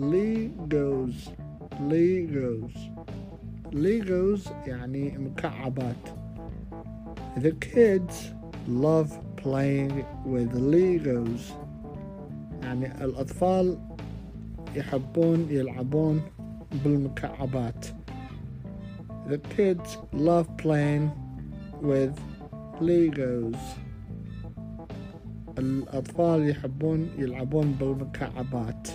Legos Legos يعني مكعبات The kids love playing with Legos يعني الأطفال يحبون يلعبون بالمكعبات The kids love playing with Legos الأطفال يحبون يلعبون بالمكعبات